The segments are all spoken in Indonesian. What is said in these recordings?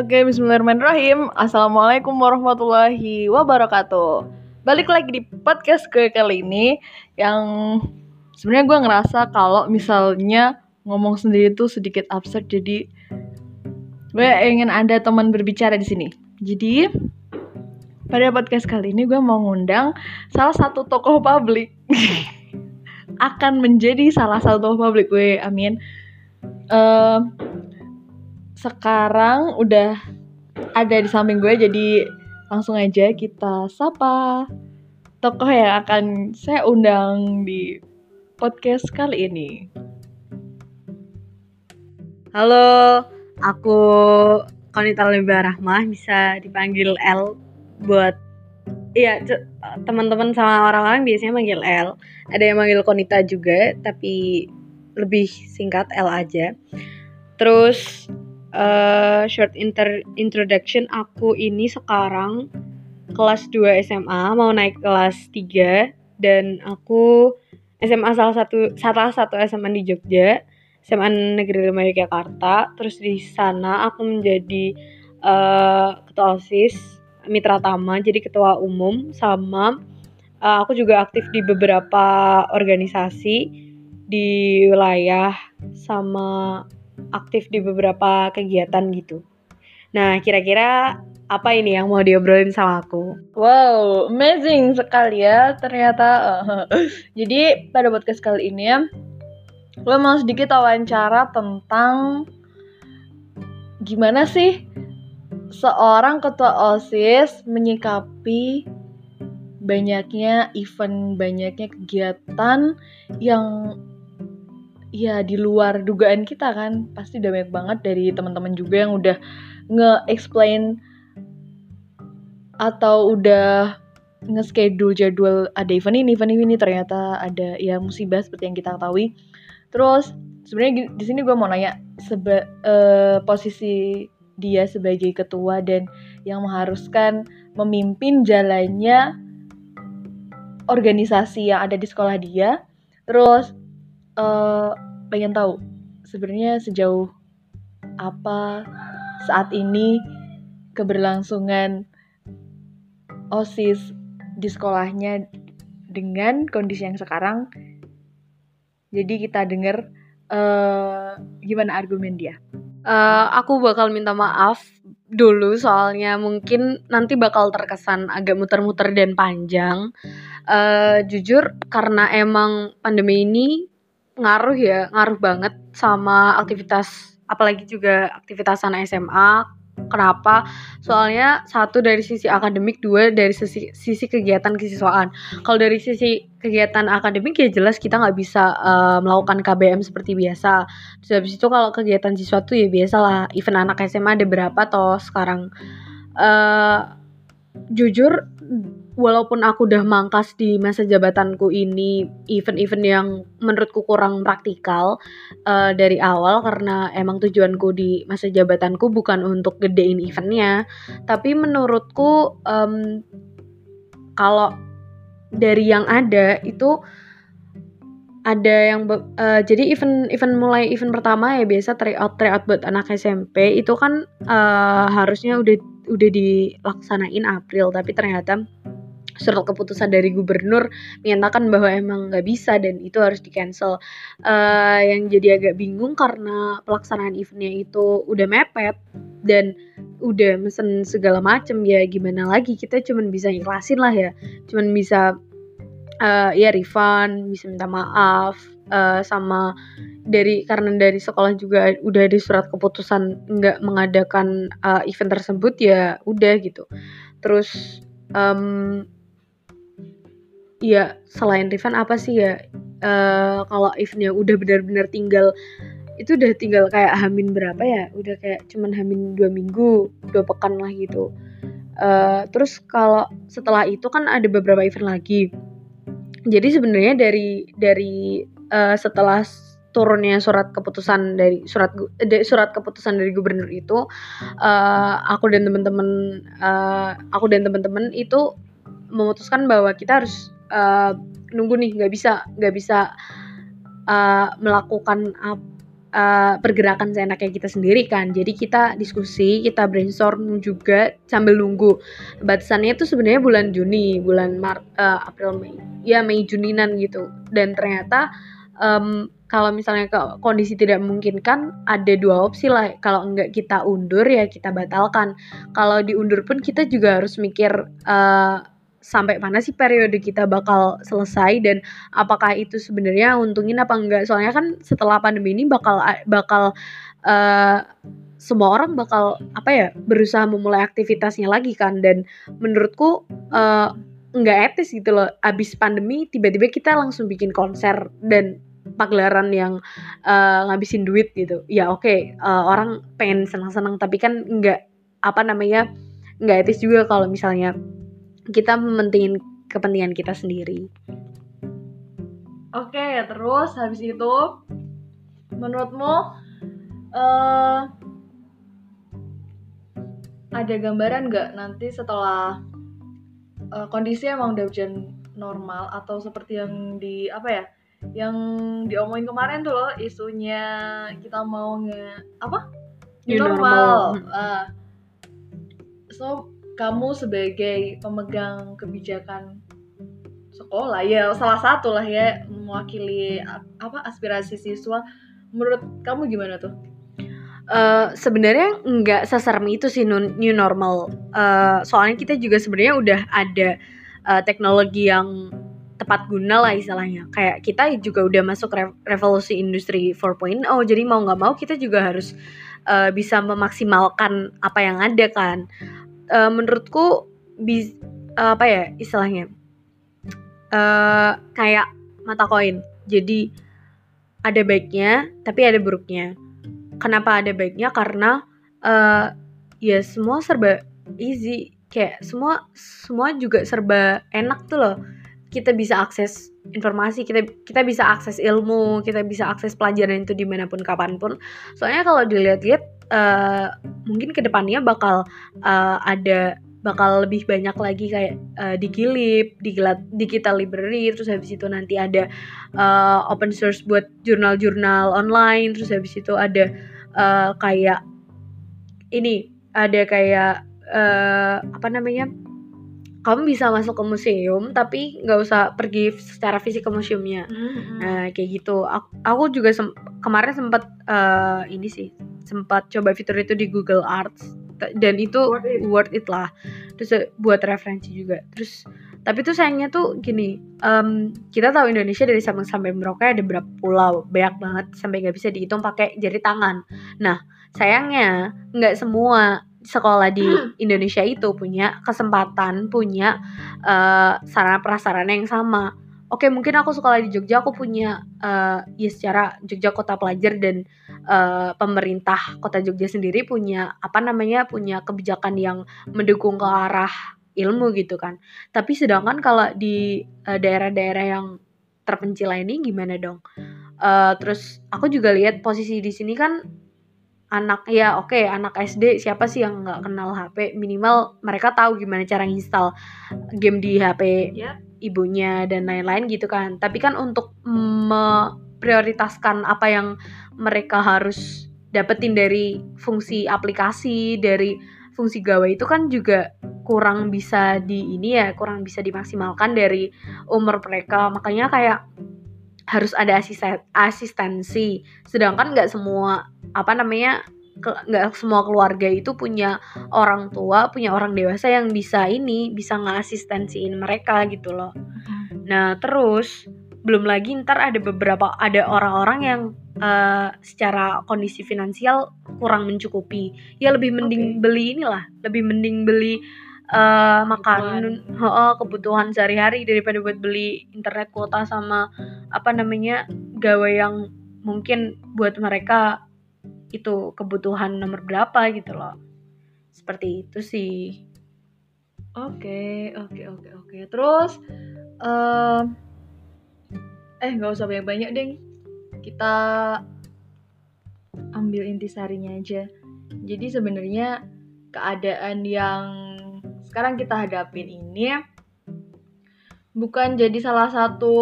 Oke, bismillahirrahmanirrahim. Assalamualaikum warahmatullahi wabarakatuh. Balik lagi di podcast gue kali ini yang sebenarnya gue ngerasa kalau misalnya ngomong sendiri tuh sedikit absurd jadi gue ingin ada teman berbicara di sini. Jadi pada podcast kali ini gue mau ngundang salah satu tokoh publik akan menjadi salah satu tokoh publik gue amin. Uh, sekarang udah ada di samping gue jadi langsung aja kita sapa tokoh yang akan saya undang di podcast kali ini. Halo, aku Konita Lemba Rahmah, bisa dipanggil L buat Iya, teman-teman sama orang-orang biasanya manggil L. Ada yang manggil Konita juga, tapi lebih singkat L aja. Terus uh, short inter introduction aku ini sekarang kelas 2 SMA mau naik kelas 3 dan aku SMA salah satu salah satu SMA di Jogja SMA Negeri 5 Yogyakarta. Terus di sana aku menjadi uh, ketua OSIS mitra tama jadi ketua umum sama uh, aku juga aktif di beberapa organisasi di wilayah sama aktif di beberapa kegiatan gitu. Nah, kira-kira apa ini yang mau diobrolin sama aku? Wow, amazing sekali ya ternyata. Jadi pada podcast kali ini ya, gue mau sedikit wawancara tentang gimana sih seorang ketua OSIS menyikapi banyaknya event, banyaknya kegiatan yang ya di luar dugaan kita kan pasti udah banyak banget dari teman-teman juga yang udah nge-explain atau udah nge-schedule jadwal ada event ini, event ini ternyata ada ya musibah seperti yang kita ketahui. Terus sebenarnya di sini gue mau nanya seba, uh, posisi dia sebagai ketua dan yang mengharuskan memimpin jalannya organisasi yang ada di sekolah dia. Terus uh, pengen tahu sebenarnya sejauh apa saat ini keberlangsungan OSIS di sekolahnya dengan kondisi yang sekarang. Jadi kita dengar uh, gimana argumen dia. Uh, aku bakal minta maaf dulu soalnya mungkin nanti bakal terkesan agak muter-muter dan panjang. Uh, jujur karena emang pandemi ini ngaruh ya, ngaruh banget sama aktivitas apalagi juga aktivitas anak SMA. Kenapa? Soalnya satu dari sisi akademik, dua dari sisi sisi kegiatan kesiswaan. Kalau dari sisi kegiatan akademik ya jelas kita nggak bisa uh, melakukan KBM seperti biasa. Terus habis itu kalau kegiatan siswa tuh ya biasalah event anak SMA ada berapa toh sekarang. Uh, jujur walaupun aku udah mangkas di masa jabatanku ini event-event yang menurutku kurang praktikal uh, dari awal karena emang tujuanku di masa jabatanku bukan untuk gedein eventnya. Tapi menurutku um, kalau dari yang ada itu ada yang uh, jadi event event mulai event pertama ya biasa tryout tryout buat anak SMP itu kan uh, harusnya udah udah dilaksanain April tapi ternyata surat keputusan dari gubernur menyatakan bahwa emang nggak bisa dan itu harus di cancel uh, yang jadi agak bingung karena pelaksanaan eventnya itu udah mepet dan udah mesen segala macem ya gimana lagi? Kita cuman bisa ikhlasin lah ya. Cuman bisa uh, ya refund bisa minta maaf uh, sama dari karena dari sekolah juga udah ada surat keputusan nggak mengadakan uh, event tersebut ya udah gitu. Terus um, ya selain refund apa sih ya? Uh, kalau eventnya udah benar-benar tinggal itu udah tinggal kayak hamin berapa ya? Udah kayak cuman hamin dua minggu dua pekan lah gitu. Uh, terus kalau setelah itu kan ada beberapa event lagi. Jadi sebenarnya dari dari uh, setelah turunnya surat keputusan dari surat surat keputusan dari gubernur itu uh, aku dan teman-teman uh, aku dan teman-teman itu memutuskan bahwa kita harus uh, nunggu nih nggak bisa nggak bisa uh, melakukan uh, pergerakan seenaknya kita sendiri kan. Jadi kita diskusi, kita brainstorm juga sambil nunggu. Batasannya itu sebenarnya bulan Juni, bulan Maret, uh, April, Mei. Ya Mei Juninan gitu. Dan ternyata um, kalau misalnya kondisi tidak memungkinkan ada dua opsi lah kalau enggak kita undur ya kita batalkan kalau diundur pun kita juga harus mikir uh, sampai mana sih periode kita bakal selesai dan apakah itu sebenarnya untungin apa enggak? Soalnya kan setelah pandemi ini bakal bakal uh, semua orang bakal apa ya berusaha memulai aktivitasnya lagi kan. Dan menurutku uh, nggak etis gitu loh. Abis pandemi tiba-tiba kita langsung bikin konser dan pagelaran yang uh, ngabisin duit gitu. Ya oke okay, uh, orang pengen senang-senang tapi kan nggak apa namanya nggak etis juga kalau misalnya kita mementingin kepentingan kita sendiri. Oke, terus habis itu menurutmu uh, ada gambaran nggak nanti setelah uh, kondisi emang udah hujan normal atau seperti yang di apa ya yang diomongin kemarin tuh loh isunya kita mau nge apa new normal, normal. Uh, so kamu sebagai pemegang kebijakan sekolah ya salah satu lah ya mewakili apa aspirasi siswa menurut kamu gimana tuh? Uh, sebenarnya nggak seserem itu sih new normal. Uh, soalnya kita juga sebenarnya udah ada uh, teknologi yang tepat guna lah istilahnya. Kayak kita juga udah masuk re revolusi industri 4.0. Jadi mau nggak mau kita juga harus uh, bisa memaksimalkan apa yang ada kan uh, menurutku bis uh, apa ya istilahnya? Uh, kayak mata koin. Jadi ada baiknya tapi ada buruknya. Kenapa ada baiknya? Karena uh, ya semua serba easy. Kayak semua semua juga serba enak tuh loh kita bisa akses informasi kita kita bisa akses ilmu kita bisa akses pelajaran itu di mana pun kapan pun. Soalnya kalau dilihat-lihat uh, mungkin ke depannya bakal uh, ada bakal lebih banyak lagi kayak uh, di Gilip, di Digital Library, terus habis itu nanti ada uh, open source buat jurnal-jurnal online, terus habis itu ada uh, kayak ini ada kayak uh, apa namanya kamu bisa masuk ke museum tapi nggak usah pergi secara fisik ke museumnya. Mm-hmm. Nah kayak gitu. Aku, aku juga sem- kemarin sempat uh, ini sih sempat coba fitur itu di Google Arts dan itu worth it, worth it lah terus eh, buat referensi juga terus tapi tuh sayangnya tuh gini um, kita tahu Indonesia dari Sabang sampai Merauke ada berapa pulau banyak banget sampai nggak bisa dihitung pakai jari tangan nah sayangnya nggak semua sekolah di Indonesia itu punya kesempatan punya uh, sarana prasarana yang sama. Oke mungkin aku sekolah di Jogja aku punya uh, ya secara Jogja kota pelajar dan uh, pemerintah kota Jogja sendiri punya apa namanya punya kebijakan yang mendukung ke arah ilmu gitu kan. Tapi sedangkan kalau di eh, daerah-daerah yang terpencil ini gimana dong? Uh, terus aku juga lihat posisi di sini kan anak ya oke okay, anak SD siapa sih yang nggak kenal HP minimal mereka tahu gimana cara install game di HP yeah ibunya dan lain-lain gitu kan. Tapi kan untuk memprioritaskan apa yang mereka harus dapetin dari fungsi aplikasi dari fungsi gawai itu kan juga kurang bisa di ini ya kurang bisa dimaksimalkan dari umur mereka. Makanya kayak harus ada asisten asistensi. Sedangkan nggak semua apa namanya nggak semua keluarga itu punya orang tua punya orang dewasa yang bisa ini bisa ngasistensiin mereka gitu loh. Nah terus belum lagi ntar ada beberapa ada orang-orang yang uh, secara kondisi finansial kurang mencukupi. Ya lebih mending okay. beli inilah lebih mending beli uh, makanan uh, kebutuhan sehari-hari daripada buat beli internet kuota sama apa namanya gawe yang mungkin buat mereka itu kebutuhan nomor berapa gitu loh. Seperti itu sih. Oke oke oke oke. Terus uh, eh nggak usah banyak banyak deh kita ambil intisarinya aja. Jadi sebenarnya keadaan yang sekarang kita hadapin ini bukan jadi salah satu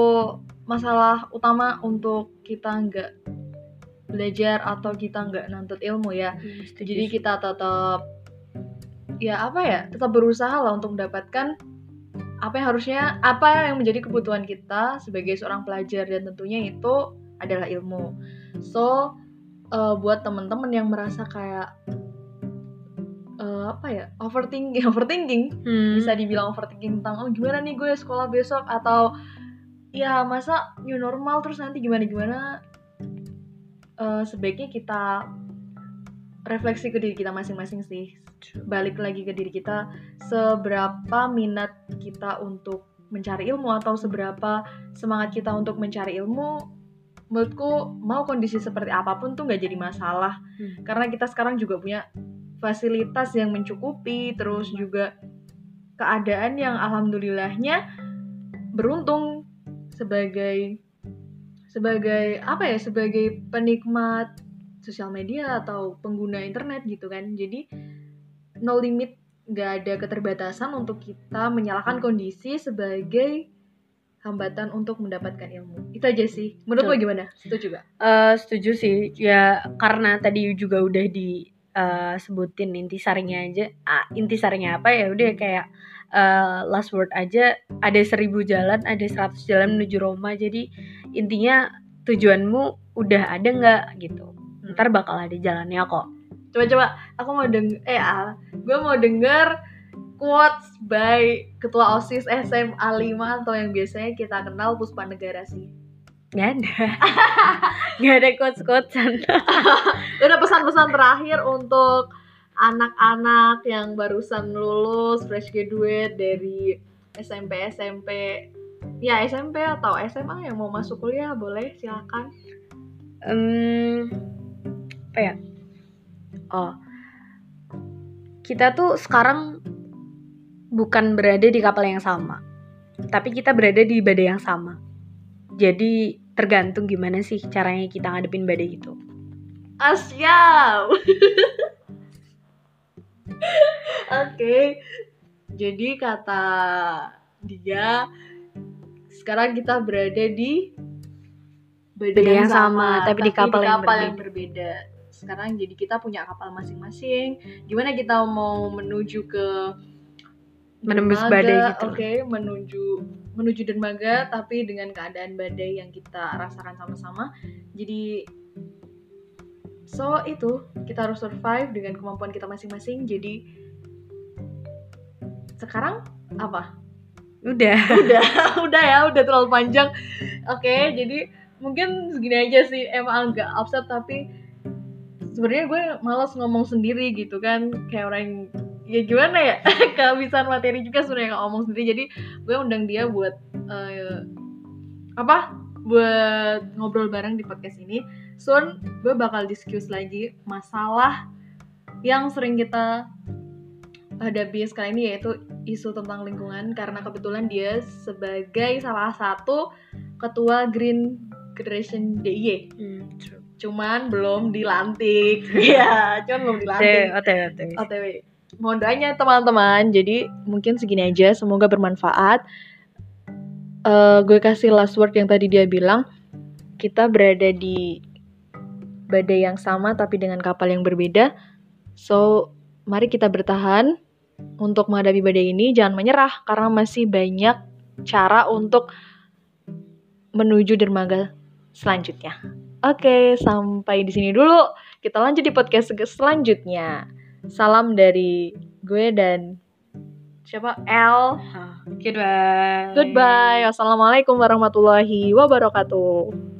masalah utama untuk kita nggak belajar atau kita nggak nuntut ilmu ya. Hmm, jadi kita tetap ya apa ya tetap berusaha lah untuk mendapatkan apa yang harusnya apa yang menjadi kebutuhan kita sebagai seorang pelajar. Dan tentunya itu adalah ilmu. So eh, buat temen-temen yang merasa kayak eh, apa ya overthinking overthinking. Hmm. bisa dibilang overthinking tentang oh gimana nih gue sekolah besok? Atau ya masa new normal terus nanti gimana gimana? Eh, sebaiknya kita refleksi ke diri kita masing-masing sih. Balik lagi ke diri kita seberapa minat kita untuk mencari ilmu atau seberapa semangat kita untuk mencari ilmu menurutku mau kondisi seperti apa pun tuh nggak jadi masalah. Hmm. karena kita sekarang juga punya fasilitas yang mencukupi terus juga keadaan yang alhamdulillahnya beruntung sebagai sebagai apa ya sebagai penikmat sosial media atau pengguna internet gitu kan. Jadi no limit nggak ada keterbatasan untuk kita menyalahkan kondisi sebagai hambatan untuk mendapatkan ilmu. Itu aja sih. Menurut lo gimana? Setuju gak? Eh, setuju sih. Ya karena tadi juga udah disebutin intisarinya aja. Ah, intisarinya apa? Ya udah kayak eh, last word aja ada seribu jalan ada seratus jalan menuju Roma. Jadi intinya tujuanmu udah ada nggak? Gitu. Ntar bakal ada jalannya kok. Coba-coba aku mau denger eh ah, gue mau denger quotes by ketua OSIS SMA 5 atau yang biasanya kita kenal Puspa Negara sih nggak ada. Nggak ada quotes quotesan udah pesan-pesan terakhir untuk anak-anak yang barusan lulus fresh graduate dari SMP SMP ya SMP atau SMA yang mau masuk kuliah boleh silakan. Em, apa ya? Oh, kita tuh sekarang bukan berada di kapal yang sama, tapi kita berada di badai yang sama. Jadi tergantung gimana sih caranya kita ngadepin badai itu. Asyam. Oke. Jadi kata dia sekarang kita berada di Badai yang sama, tapi di kapal yang yang berbeda. Sekarang jadi kita punya kapal masing-masing. Gimana kita mau menuju ke Menembus badai gitu. Oke, menuju menuju dermaga tapi dengan keadaan badai yang kita rasakan sama-sama. Jadi so itu kita harus survive dengan kemampuan kita masing-masing. Jadi sekarang apa? Udah. udah udah ya udah terlalu panjang oke jadi mungkin segini aja sih emang agak upset tapi sebenarnya gue malas ngomong sendiri gitu kan kayak orang ya gimana ya? Kehabisan materi juga sebenarnya nggak ngomong sendiri. Jadi gue undang dia buat eh, apa? Buat ngobrol bareng di podcast ini. Soon gue bakal discuss lagi masalah yang sering kita hadapi sekarang ini yaitu isu tentang lingkungan. Karena kebetulan dia sebagai salah satu ketua Green Generation DIY Hmm, true. cuman belum dilantik. Ya cuman belum dilantik. OTW, OTW. OTW mohon doanya teman-teman. Jadi mungkin segini aja. Semoga bermanfaat. Eh, gue kasih last word yang tadi dia bilang. Kita berada di badai yang sama tapi dengan kapal yang berbeda. So mari kita bertahan untuk menghadapi badai ini. Jangan menyerah karena masih banyak cara untuk menuju dermaga selanjutnya. Oke sampai di sini dulu. Kita lanjut di podcast selanjutnya Salam dari gue dan siapa? L. Goodbye. Goodbye. Wassalamualaikum warahmatullahi wabarakatuh.